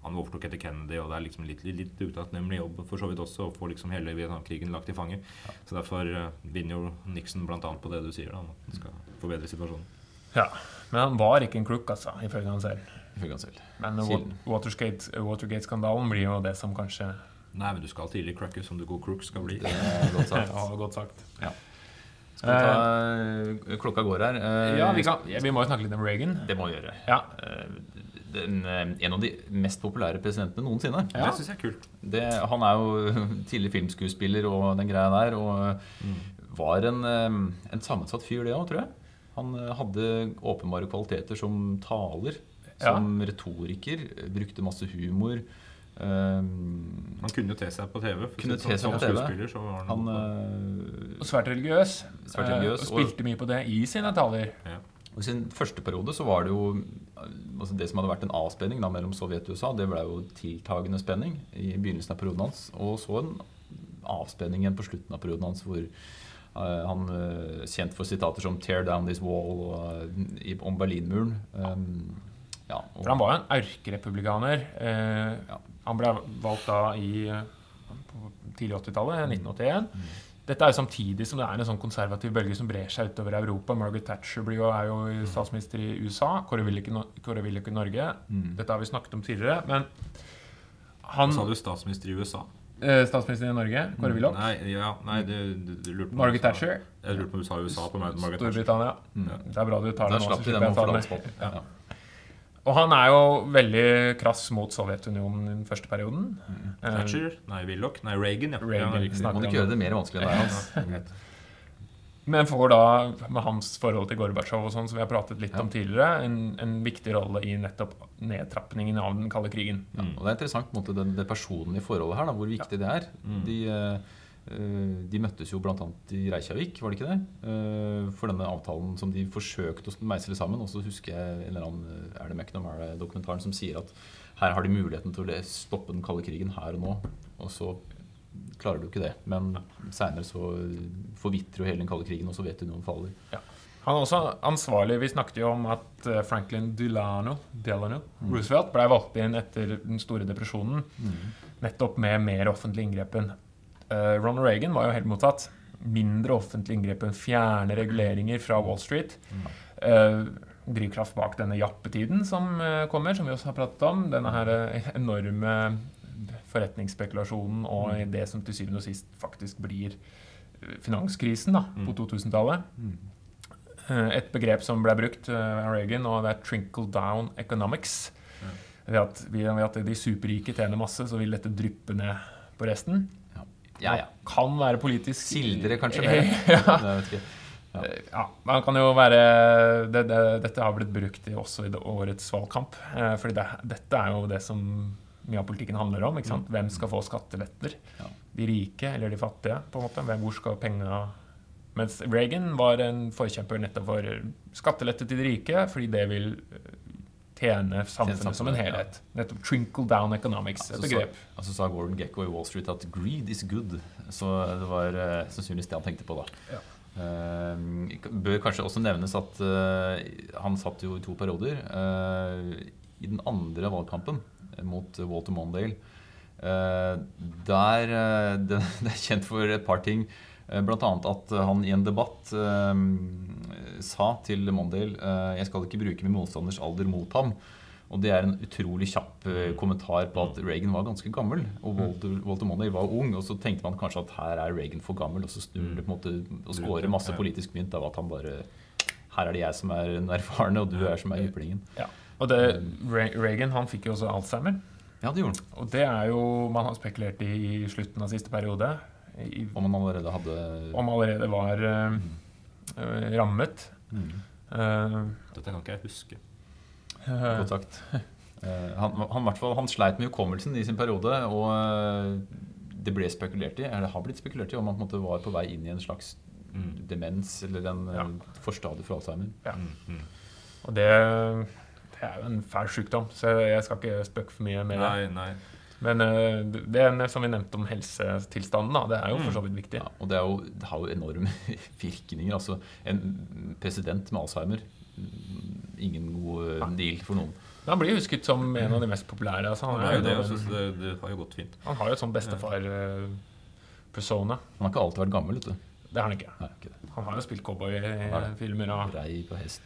Han overtok etter Kennedy, og det er liksom litt, litt, litt utakknemlig jobb for så vidt også å få liksom hele Vietnamkrigen lagt i fanget. Så derfor eh, vinner jo Nixon bl.a. på det du sier, da, at han skal forbedre situasjonen. Ja, Men han var ikke en crook, altså, ifølge han selv. Ifølge han selv. Men Watergate- Watergate-skandalen blir jo det som kanskje Nei, men du skal tidlig crackes som du god crook skal bli. Det er godt sagt. (laughs) Ja, godt sagt. Skal vi ta eh, Klokka går her. Eh, Ja, vi, kan, ja, vi må jo snakke litt om Reagan. Det må vi gjøre. Ja, Den, eh, en av de mest populære presidentene noensinne. Ja. Det synes jeg er kult. Det, han er jo (laughs) tidlig filmskuespiller og den greia der. Og var en, eh, en sammensatt fyr, det òg, tror jeg. Han eh, hadde åpenbare kvaliteter som taler, Ja. som retoriker. eh, Brukte masse humor. Um, Han kunne jo te seg på TV. Kunne te seg på TV. så var han, Han uh, og svært religiøs. Svært religiøs religiøs, Og spilte mye på det i sine taler. Og I sin første periode så var det jo altså det som hadde vært en avspenning da, mellom Sovjet og USA, det ble jo tiltagende spenning i begynnelsen av perioden hans. Og så en avspenning igjen på slutten av perioden hans, hvor uh, han uh, kjent for sitater som 'tear down this wall' og, eh, i- om Berlinmuren. Um, ja, og, For han var jo en erkerepublikaner. Uh, Ja. Han ble valgt da i på tidlig 80-tallet, 1981. Dette er jo samtidig som det er en sånn konservativ bølge som brer seg utover Europa. Margaret Thatcher blir jo, er jo statsminister i USA. Kåre Willoch i Kåre Willoch i Norge. Mm. Dette har vi snakket om tidligere. Men han Så hadde du statsminister i USA. eh, statsminister i Norge, Kåre Willoch. Nei, ja, nei du, du, du lurte på Margaret USA. Thatcher. Jeg lurte på om du sa USA på meg. Margaret Thatcher. Storbritannia. Mm. Det er bra du tar det nå. så slapp ta det med. forfallspotten. Ja. Og han er jo veldig krass mot Sovjetunionen i den første perioden. Eh, Thatcher? Nei, Willoch? Nei, Reagan, ja. Reagan, ja Må du ikke gjøre det mer vanskelig enn det er, (laughs) Hans? Men får da, med hans forhold til Gorbatsjov og sånn, som vi har pratet litt Ja. om tidligere, en, en viktig rolle i nettopp nedtrappingen av den kalde krigen. Ja, og Det er interessant på en måte, det, det personlige forholdet her, da, hvor viktig det er. Mm. De, eh, eh, de møttes jo bl.a. i Reykjavik, var det ikke det? Eh, For denne avtalen som de forsøkte å meisle sammen. Og så husker jeg en eller annen eh, Er det McNamara-dokumentaren som sier at her har de muligheten til å stoppe den kalde krigen her og nå. Og så klarer du ikke det. Men seinere så forvitrer jo hele den kalde krigen, og Sovjetunionen faller. Han er også ansvarlig Vi snakket jo om at eh, Franklin Delano, Delano Roosevelt ble valgt inn etter den store depresjonen, nettopp med mer offentlig inngrepen. Eh, Ronald Reagan var jo helt mottatt. Mindre offentlig inngrepen, fjerne reguleringer fra Wall Street. Eh, drivkraft bak denne jappetiden som eh, kommer, som vi også har pratet om. Denne her enorme forretningsspekulasjonen og i det som til syvende og sist faktisk blir finanskrisen da, på 2000-tallet. Eh, Et begrep som ble brukt av Reagan, og det er 'trinkle down economics'. Ved at, ved at de superrike tjener masse, så vil dette dryppe ned på resten. Ja, ja. Kan være politisk Sildre kanskje (laughs) mer. ja. Ikke. Eh, Ja, man kan jo være det, det, Dette har blitt brukt i, også i årets valgkamp. Eh, fordi det, dette er jo det som mye av politikken handler om. sant? Hvem skal få skatteletter? Ja. De rike eller de fattige? på en måte. Hvor skal penga Mens Reagan var en forkjemper nettopp for skattelette til de rike, fordi det vil tjene samfunnet som en helhet. Nettopp trinkle down economics, et Så begrep. begrep. altså sa Gordon Gekko i Wall Street at 'greed is good'. Så det var uh, sannsynligvis det han tenkte på da. Ja. Uh, bør kanskje også nevnes at uh, han satt jo i to perioder. I den andre valgkampen mot Walter Mondale der det, (laughs) det er kjent for et par ting. Annet at han i en debatt sa til Mondale uh, Jeg skal ikke bruke min motstanders alder mot ham. Og det er en utrolig kjapp eh, kommentar på at Reagan var ganske gammel. Og Walter, Walter Mondale var ung. Og så tenkte man kanskje at her er Reagan for gammel, og så snur det på en måte og scorer masse politisk mynt av at han bare Her er det jeg som er den erfarne, og du er som er jyplingen. Ja. Og det, Reagan han fikk jo også Alzheimer. Ja, det gjorde han. Og det er jo man har spekulert i i slutten av siste periode. I, Om han allerede hadde om allerede var eh, eh, rammet. Mm. Eh, Dette kan ikke jeg huske. eh, Godt sagt. (laughs) Eh, han, han, i han sleit med hukommelsen i sin periode, og eh, det ble spekulert i, eller har blitt spekulert i, om han på en måte var på vei inn i en slags Mm. demens eller en Ja. ja. forstadie for Alzheimer. Mm, mm. og det, det er jo en fæl sykdom, så jeg skal ikke spøke for mye med det. Nei, nei. Men eh, det er, som vi nevnte om helsetilstanden, da, det er jo for så vidt viktig. Ja, og det, er jo, det har jo enorme (laughs) virkninger. Altså, en president med Alzheimer mm, Ingen god eh, deal for noen. Han blir husket som en av de mest populære. Altså, han, Det jo jo det, da altså, det, det har jo gått fint. han har jo et sånn bestefar-persona. Han har ikke alltid vært gammel. vet du. Det har han ikke. Nei, ikke. Han har jo spilt cowboyfilmer. og Brei på hest.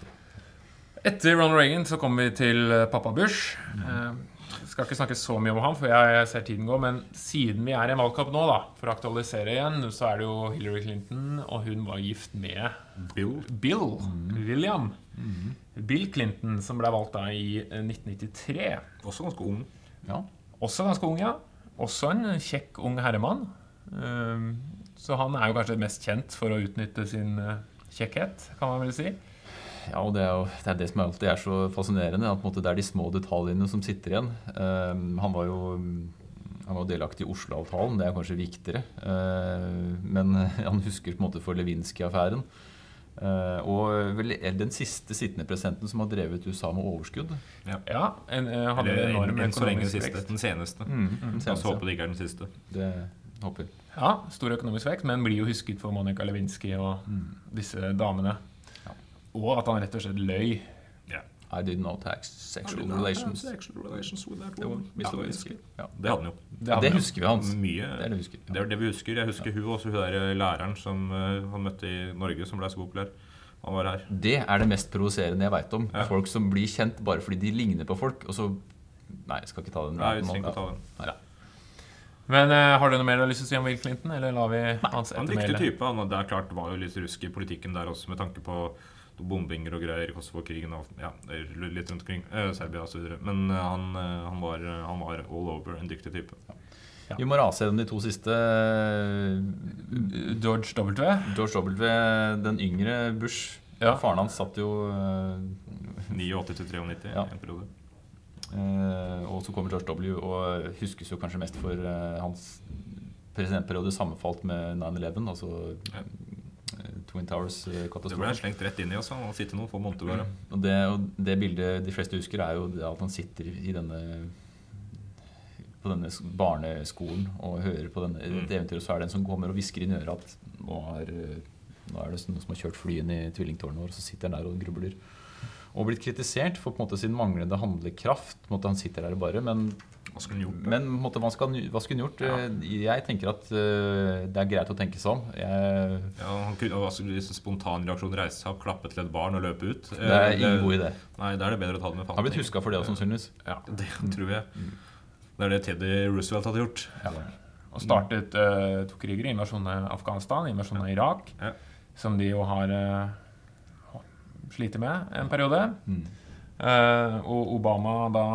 Etter Ronald Reagan så kommer vi til eh, pappa Bush. Eh, skal ikke snakke så mye om ham, for jeg, ser tiden gå. Men siden vi er i en valgkamp nå, da, for å aktualisere igjen, så er det jo Hillary Clinton, og hun var gift med Bill. Bill William. Bill Clinton, som ble valgt da i eh, 1993. Også ganske ung. Ja. Også ganske ung, ja. Også en kjekk ung herremann. Um, så han er jo kanskje mest kjent for å utnytte sin eh, kjekkhet, kan man vel si. Ja, og det er jo det, er det som alltid er så fascinerende. At på en måte det er de små detaljene som sitter igjen. Uh, han var jo han var delaktig i Oslo-avtalen, det er kanskje viktigere. Uh, men (laughs) han husker på en måte for Lewinsky-affæren. Uh, og vel den siste sittende presidenten som har drevet USA med overskudd. Ja, en, en, hadde Eller en enorm en, en, så lenge økonomisk siste. vekst. Den seneste. Den La oss seneste. håpe det ikke er den siste. Det håper jeg. Ja, stor økonomisk vekst, men blir jo husket for Monica Lewinsky og disse damene. Ja. Og at han rett og slett løy. I did not have sexual relations. Sexual relations with that woman. Ja, det, husker. Ja. Det hadde han jo. Det, det husker vi hans. Mye. Det er det vi husker. Det er det vi husker. Jeg husker hun også, hun der læreren som uh, han møtte i Norge, som ble så populær. Han var her. Det er det mest provoserende jeg veit om. Ja. Folk som blir kjent bare fordi de ligner på folk, og så Nei, jeg skal ikke ta den. Nei, vi trenger ikke ta den. Ja. Men uh, har du noe mer du har lyst til å si om Will Clinton, eller lar vi hans Han er en dyktig type. Han, det er klart det var jo litt rusk i politikken der også, med tanke på bombinger og greier, i Kosovo-krigen og. Ja, litt rundt omkring. Eh, Serbia videre. Men eh, han, eh, han, var, han var all over. En dyktig type. Vi må rase gjennom de to siste. George W. George W., den yngre Bush. Ja. Faren hans satt jo uh, 89 til 93 Ja. en periode. Uh, Og så kommer George W. og huskes jo kanskje mest for uh, hans presidentperiode sammenfalt med 9-11, altså Ja. Twin Det ble slengt rett inn i. oss. Han sitter noen få måneder bare. Og det, og det bildet de fleste husker, er jo at han sitter i denne på denne barneskolen og hører på denne, Mm. et eventyr, og så er det en som kommer og hvisker inn i øret at nå er, nå er det noen som har kjørt flyene i tvillingtårnet vårt, og så sitter han der og grubler. Og blitt kritisert for på en måte sin manglende handlekraft. På en måte Han sitter der bare, men, Hva skulle hun gjort? da? men måtte, hva, skal, hva skulle han gjort? Ja. Jeg tenker at uh, det er greit å tenke seg om. Jeg, Ja, han kunne altså, spontan reaksjon reise seg opp, klappe til et barn og løpe ut. det er ingen god idé. Nei, da er det bedre å ta det med Han har blitt huska for det også, sannsynligvis. Ja. Det tror jeg. Det er det Teddy Roosevelt hadde gjort. Og startet uh, to kriger. Invasjonen av Afghanistan, invasjonen av Irak. Ja. Som de jo har uh, slitt med en periode. Mm. Uh, og Obama da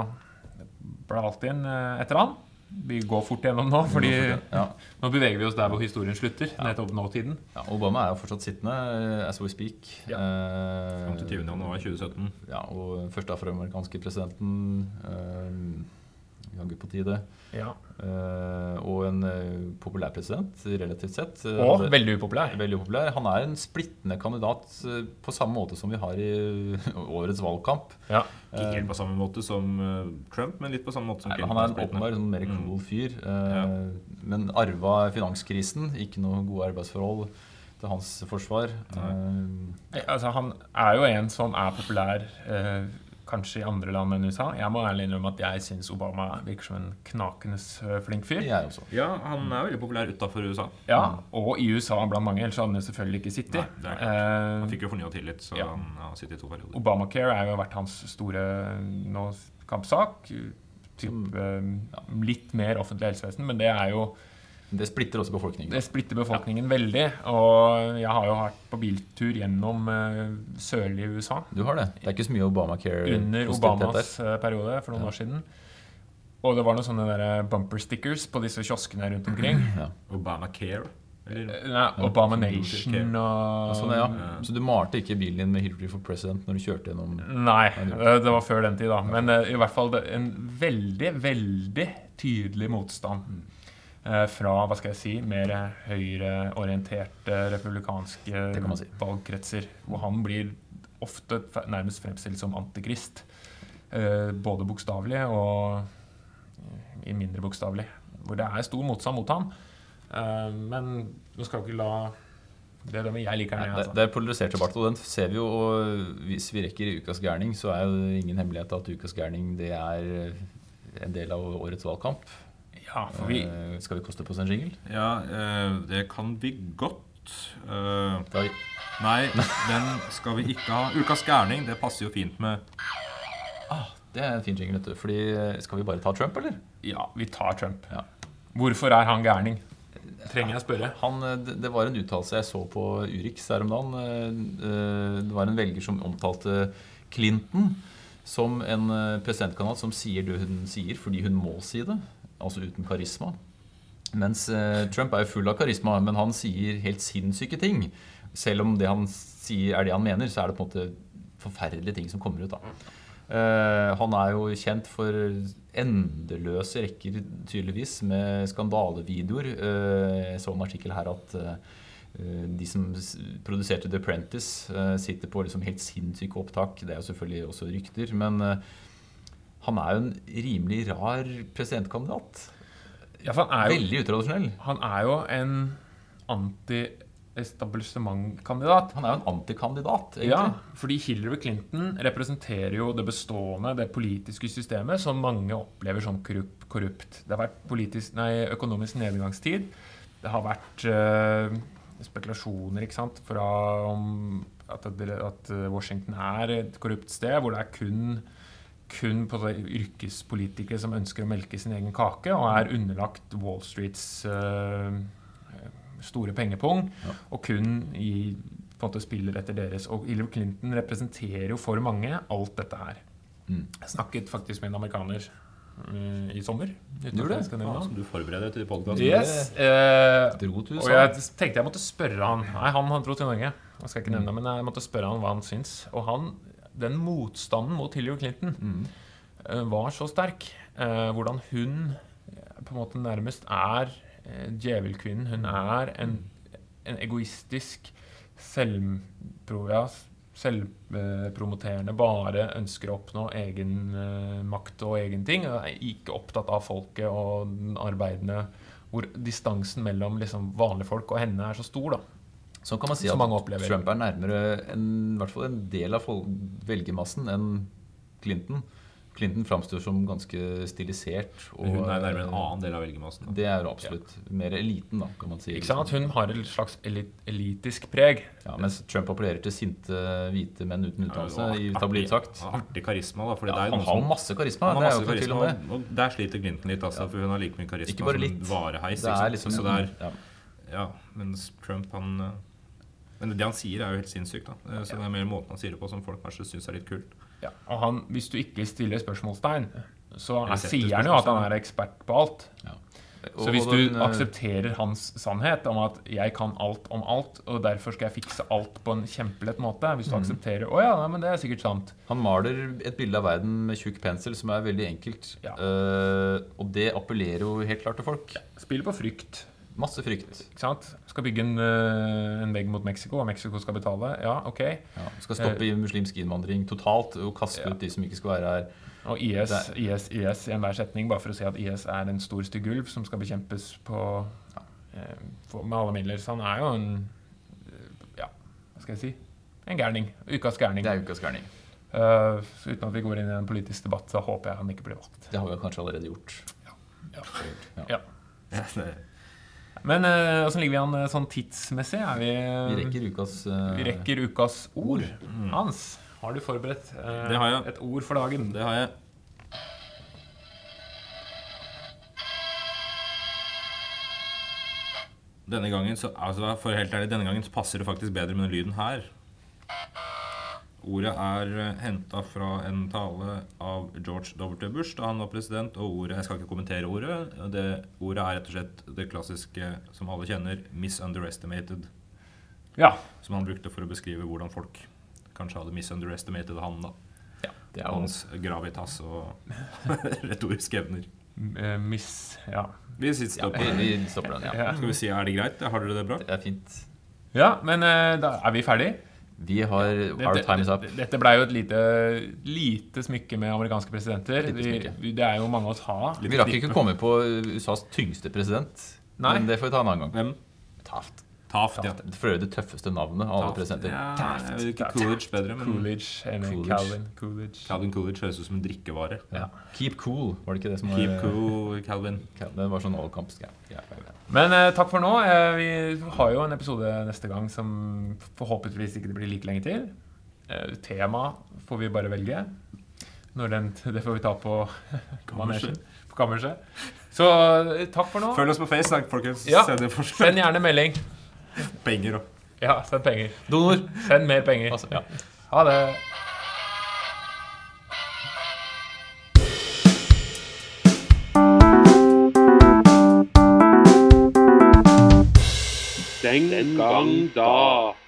ble valgt inn eh, etter han. vi går fort gjennom nå, fordi Ja. nå beveger vi oss der hvor historien slutter. Nettopp nåtiden. Ja, Obama er jo fortsatt sittende, eh, as we speak. Ja. Eh, Fram til 20. januar 2017. Ja, og første afroamerikanske presidenten. Eh, Jaggu på tide. Ja. Uh, og en uh, populær president, relativt sett. Eh, Og veldig upopulær. Veldig upopulær. Han er en splittende kandidat uh, på samme måte som vi har i (laughs) årets valgkamp. Ja. Ikke helt på samme måte som eh, Trump, men litt på samme måte som Nei, Clinton. han er en åpenbar sånn mer Mm. cool fyr. Ja. Men arva finanskrisen. Ikke noe gode arbeidsforhold til hans forsvar. Eh, Altså, han er jo en som er populær eh, kanskje i andre land enn USA. Jeg må ærlig innrømme at jeg syns Obama virker som en knakende flink fyr. jeg også. Ja, han er veldig populær utafor USA. Ja, Og i USA blant mange, ellers hadde han jo selvfølgelig ikke sittet. Nei, det er klart. Han Eh, fikk jo fornya tillit, så Ja. han har sittet i to perioder. Obamacare er jo vært hans store nå, kampsak. Typ, Som- eh, litt mer offentlig helsevesen, men det er jo Det splitter også befolkningen. Det splitter befolkningen veldig. Og jeg har jo vært på biltur gjennom eh, sørlige USA Du har det. Det er ikke så mye Obamacare under Obamas eh, periode for noen Ja. år siden. Og det var noen sånne der bumper stickers på disse kioskene rundt omkring. (clears throat) Ja. Obamacare? Eh, Nei, Obamanation og Sånn, ja. Ja. Så du malte ikke bilen din med Hillary for president når du kjørte gjennom Nei, eh, det var før den tid, da. Men eh, i hvert fall en veldig, veldig tydelig motstand eh, fra hva skal jeg si, mer høyreorienterte republikanske Det si. valgkretser. Hvor han blir ofte nærmest fremstilt som antikrist. Eh, Både bokstavelig og eh, i mindre bokstavelig. Hvor det er stor motstand mot han. Eh, Men nå skal vi ikke la Det er det jeg liker den, det, altså. det er polarisert debatt, og den ser vi jo. Og hvis vi rekker Ukas gærning, så er jo ingen hemmelighet at Ukas gærning det er en del av årets valgkamp. Ja, for vi Eh, skal vi koste på oss en jingle? Ja, eh, det kan vi godt. Eh, Da, nei, den skal vi ikke ha. Ukas gærning, det passer jo fint med ah, det er en fin jingle, vet du. Fordi eh, Skal vi bare ta Trump, eller? Ja, vi tar Trump. Ja. Hvorfor er han gærning? Trenger jeg spørre? Han, eh, det, var en uttalelse jeg så på Urix her om dagen. Eh, Det var en velger som omtalte Clinton som en presidentkanal presidentkandidat som sier det hun sier fordi hun må si det. Altså uten karisma. Mens eh, Trump er jo full av karisma, men han sier helt sinnssyke ting. Selv om det han sier er det han mener, så er det på en måte forferdelige ting som kommer ut. da. Eh, han er jo kjent for endeløse rekker, tydeligvis, med skandalevideoer. Eh, jeg så en artikkel her at de som produserte The Apprentice, eh, sitter på liksom helt sinnssyke opptak. Det er jo selvfølgelig også rykter. Men han er jo en rimelig rar presidentkandidat. Ja, for han er jo, Veldig utradisjonell. han er jo en anti-establishment-kandidat. Han er jo en antikandidat, egentlig. Ja, fordi Hillary Clinton representerer jo det bestående, det politiske systemet, som mange opplever som korrupt. korrupt. Det har vært politisk, nei, økonomisk nedgangstid. Det har vært eh, spekulasjoner ikke sant, fra om at, at Washington er et korrupt sted, hvor det er kun kun på yrkespolitikere som ønsker å melke sin egen kake, og er underlagt Wall Streets eh, store pengepung, Ja. og kun i, på en måte spiller etter deres. Og Hillary Clinton representerer jo for mange alt dette her. Mm. Jeg snakket faktisk med en amerikaner eh, i sommer. Gjorde det? nevne Ja, navn. som du forbereder til podkasten. Yes. eh, og jeg tenkte jeg måtte spørre han Nei, han, han dro til Norge. Jeg skal ikke nevne det, men jeg måtte spørre han hva han syns. Og han, den motstanden mot Hillary Clinton Mm. eh, var så sterk. Eh, hvordan hun eh, på en måte nærmest er djevelkvinnen. Hun er en, en egoistisk, selvpro, selvpromoterende, bare ønsker å oppnå egen makt og egen ting. og er Ikke opptatt av folket og den arbeidende Hvor distansen mellom liksom, vanlige folk og henne er så stor. da. Så kan man si at. Trump er nærmere en, i hvert fall en del av folk, velgermassen enn Clinton. Clinton framstår som ganske stilisert. Og, Hun er nærmere en annen del av velgermassen. da. Det er absolutt absolutt mer eliten, da, kan man si. Ikke sant? Hun har et slags elit elitisk preg. Ja, mens Trump appellerer til sinte hvite menn uten utdannelse, Ja, i artig- sagt. Artig karisma, da. Fordi Ja, det er jo han har som- masse karisma. Har er jo masse karisma, og der sliter Clinton litt, altså, for hun har like mye karisma som vareheis. Det ikke er sant? liksom så det er, ja. ja, mens Trump, han eh, Men det han sier, er jo helt sinnssykt. da Eh, Så det er mer måten han sier det på, som folk kanskje syns er litt kult. Ja, og han, hvis du ikke stiller spørsmålstegn så er, sier han jo at han er ekspert på alt. Ja. Så hvis du den, eh, aksepterer hans sannhet om at 'jeg kan alt om alt', og derfor skal jeg fikse alt på en kjempelett måte Hvis du aksepterer 'å ja, nei, men det er sikkert sant', Han maler et bilde av verden med tjukk pensel som er veldig enkelt. Ja. Uh, og det appellerer jo helt klart til folk. Spiller på frykt. Masse frykt. Ikke sant? Skal bygge en, eh, en vegg mot Mexico, og Mexico skal betale. Ja, ok. Ja. Skal stoppe uh, muslimsk innvandring totalt og kaste Ja. ut de som ikke skal være her. Og IS, IS, IS i enhver setning, bare for å si at IS er en stor stygg ulv som skal bekjempes på, eh, for- med alle midler. Så han er jo en eh, Ja, hva skal jeg si? En gærning. Ukas gærning. Det er ukas gærning. Uh, uten at vi går inn i en politisk debatt, så håper jeg han ikke blir valgt. Det har vi kanskje allerede gjort. Ja. Ja. Ja. Ja, (laughs) Men eh, åssen ligger vi an eh, sånn tidsmessig? Vi, Vi rekker ukas eh, vi rekker ukas ord. Hans, har du forberedt eh, Det har et ord for dagen? Det har jeg. Denne gangen så, altså for helt ærlig, denne gangen så passer det faktisk bedre med den lyden her. Ordet er henta fra en tale av George W. Bush da han var president. Og ordet, jeg skal ikke kommentere ordet. Det, ordet er rett og slett det klassiske som alle kjenner, 'misunderestimated'. Ja. Som han brukte for å beskrive hvordan folk kanskje hadde misunderestimated han. da Det er hans gravitas og (laughs) retoriske evner. eh, miss... Ja. Vi sitter ja, stopper. vi, vi stopper den, ja. Ja. Skal vi si er det greit? Har dere det bra? Det er fint. ja, men eh, da er vi ferdig. Vi har Our time is up. Dette blei jo et lite, lite smykke med amerikanske presidenter. Vi, det er jo mange å ta. Vi rakk ikke å komme på USAs tyngste president. Nei. Men det får vi ta en annen gang. Hvem? Taft. Taft, ja. For øvrig det tøffeste navnet av alle Taft. presidenter. Ja, Taft. jeg vet ikke. Coolidge bedre, men Coolidge. Coolidge. Calvin. Coolidge. Calvin Coolidge høres ut som en drikkevare. Ja. Keep cool, var det ikke det som var Keep cool, Calvin. Det var sånn allkampsgreie. Ja. Men eh, takk for nå. Eh, vi har jo en episode neste gang som forhåpentligvis ikke det blir like lenge til. Eh, tema får vi bare velge. Når den, det får vi ta på (laughs) manesjen. På kammerset. Så eh, takk for nå. Følg oss på Face, da, folkens. Ja. Send. Send gjerne melding. Penger òg. Ja, send penger. Donor. Send mer penger. Altså, ja. Ha det. Den gang da.